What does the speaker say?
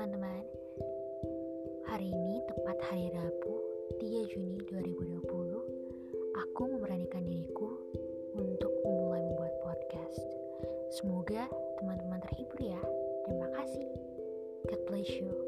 teman-teman. Hari ini tepat hari Rabu 3 Juni 2020 Aku memberanikan diriku untuk memulai membuat podcast. Semoga teman-teman terhibur ya. Terima kasih. God bless you.